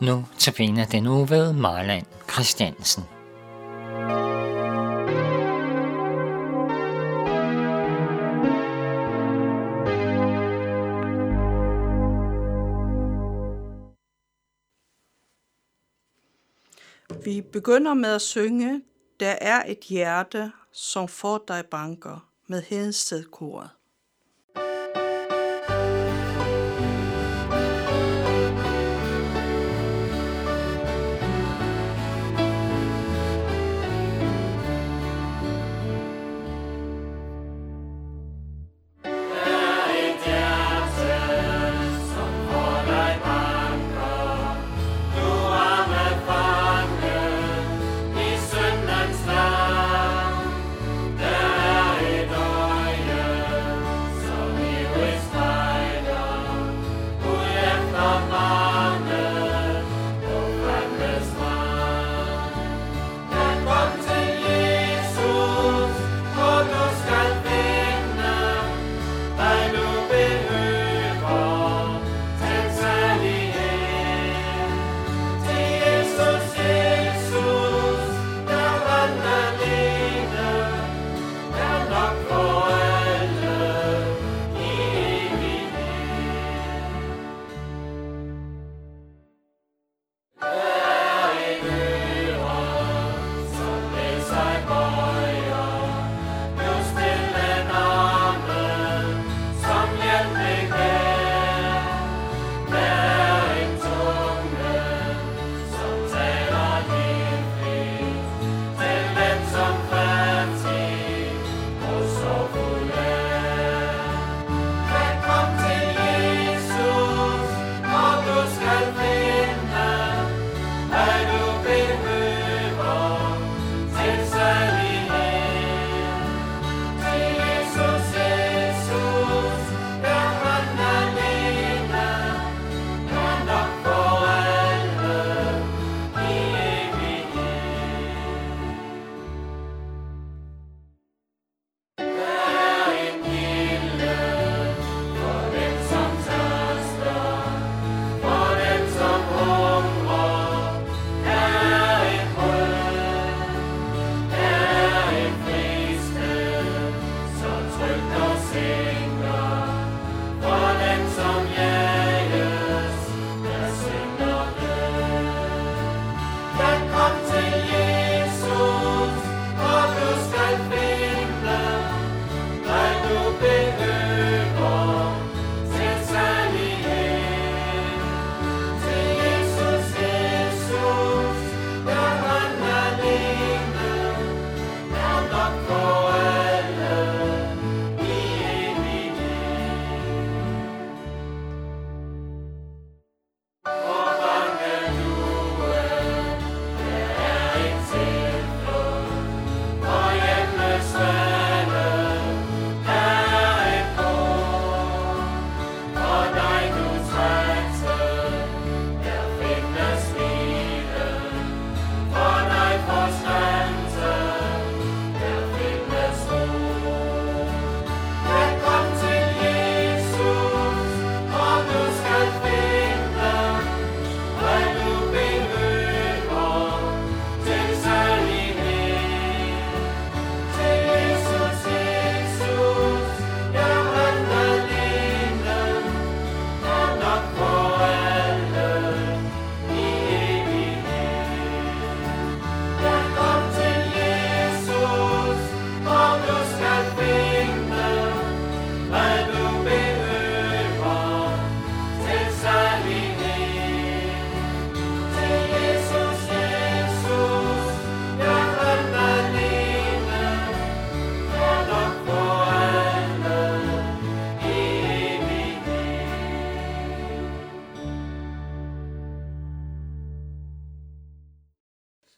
Nu tabiner den uge ved Marland Christiansen. Vi begynder med at synge Der er et hjerte, som får dig banker med Hedensted-koret.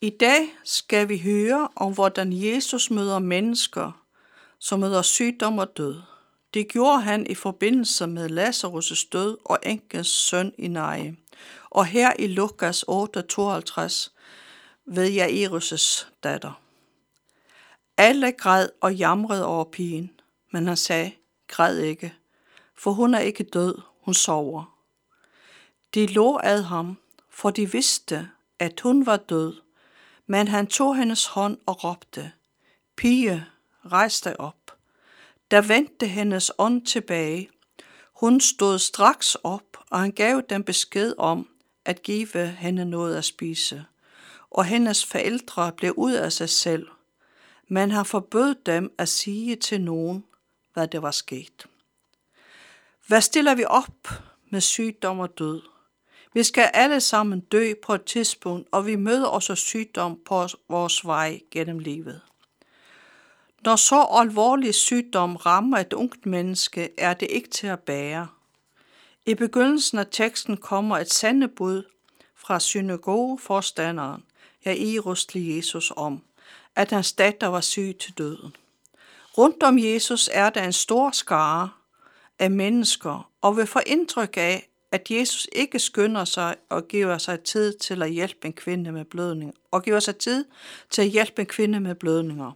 I dag skal vi høre om, hvordan Jesus møder mennesker, som møder sygdom og død. Det gjorde han i forbindelse med Lazarus' død og enkens søn i Naje. Og her i Lukas 8:52 ved Jairus' datter. Alle græd og jamrede over pigen, men han sagde, græd ikke, for hun er ikke død, hun sover. De lå ad ham, for de vidste, at hun var død. Men han tog hendes hånd og råbte, Pige, rejs dig op. Der vendte hendes ånd tilbage. Hun stod straks op, og han gav dem besked om at give hende noget at spise. Og hendes forældre blev ud af sig selv, men han forbød dem at sige til nogen, hvad det var sket. Hvad stiller vi op med sygdom og død? Vi skal alle sammen dø på et tidspunkt, og vi møder også sygdom på vores vej gennem livet. Når så alvorlig sygdom rammer et ungt menneske, er det ikke til at bære. I begyndelsen af teksten kommer et sandebud fra synagogeforstanderen, Jairus til Jesus om, at hans datter var syg til døden. Rundt om Jesus er der en stor skare af mennesker, og vil få indtryk af, at Jesus ikke skynder sig og giver sig tid til at hjælpe en kvinde med blødning, og giver sig tid til at hjælpe en kvinde med blødninger.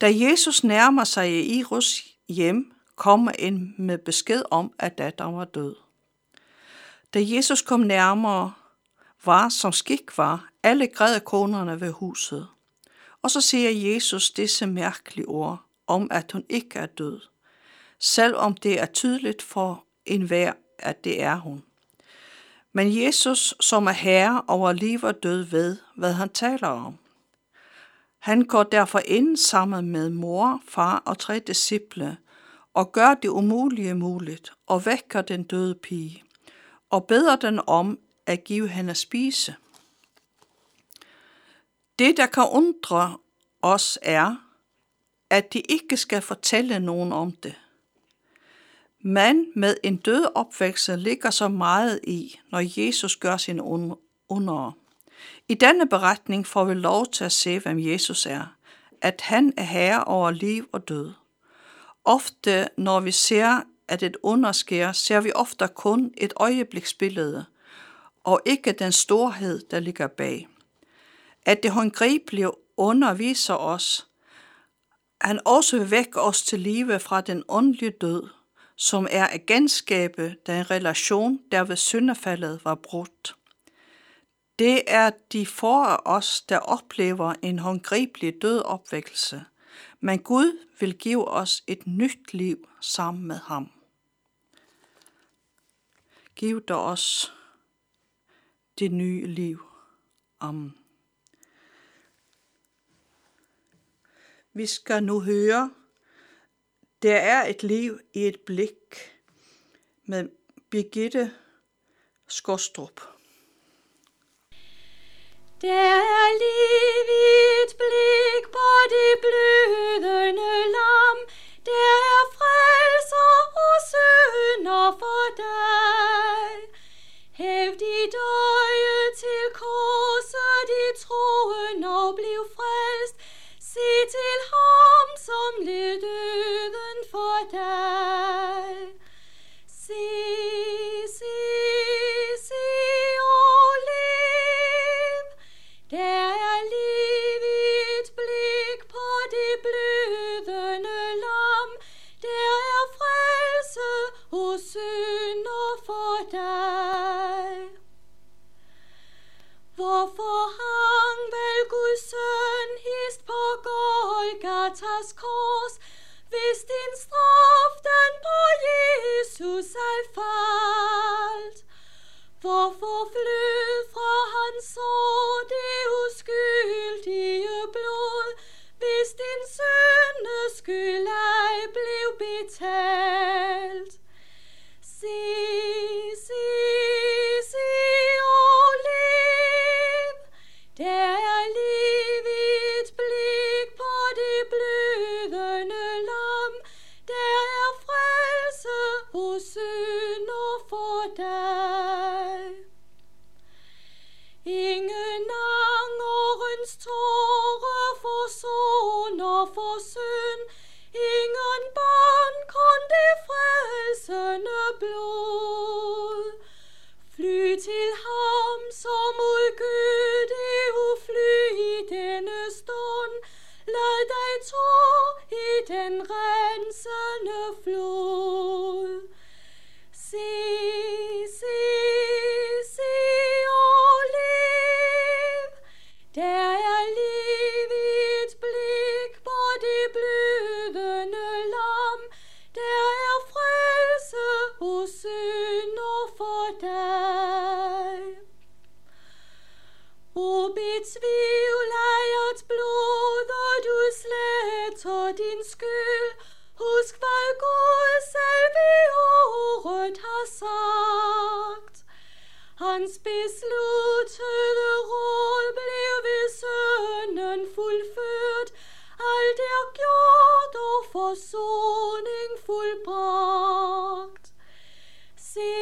Da Jesus nærmer sig i Irus hjem, kommer en med besked om, at datteren var død. Da Jesus kom nærmere, var som skik var, alle græd konerne ved huset. Og så siger Jesus disse mærkelige ord om, at hun ikke er død, selvom det er tydeligt for enhver, at det er hun. Men Jesus, som er herre over liv og død, ved, hvad han taler om. Han går derfor ind sammen med mor, far og tre disciple og gør det umulige muligt og vækker den døde pige og beder den om at give hende at spise. Det, der kan undre os, er, at de ikke skal fortælle nogen om det. Men med en død opvækst ligger så meget i, når Jesus gør sin under. I denne beretning får vi lov til at se, hvem Jesus er, at han er herre over liv og død. Ofte, når vi ser, at et under sker, ser vi ofte kun et øjebliksbillede, og ikke den storhed, der ligger bag. At det håndgribelige underviser os, han også vil vække os til live fra den åndelige død, som er at genskabe den relation, der ved syndefaldet var brudt. Det er de for os, der oplever en håndgribelig død opvækkelse, men Gud vil give os et nyt liv sammen med ham. Giv dig os det nye liv. Amen. Vi skal nu høre, der er et liv i et blik med Birgitte Skostrup. Der er liv i et blik på det blødende lam, der er frelser og sønder for dig. Hæv dit øje til korset, dit troen og bliv frelst. Se til ham, som led døden dig. Se, se, se og lev. Der er liv i et blik på det blødende lam. Der er frelse og synder for dig. Hvorfor hang vel Guds søn hist på Golgatas kors, Der er liv i et blik på det blødende lam. Der er frelse hos synder for dig. Ubetvivl ejert blod, og du sletter din skyld. Husk, hvad Gud selv ved året har sagt. Hans besluttede Roll blev ved sønnen fuldført, alt er gjort og forsoning fuldbragt. Se,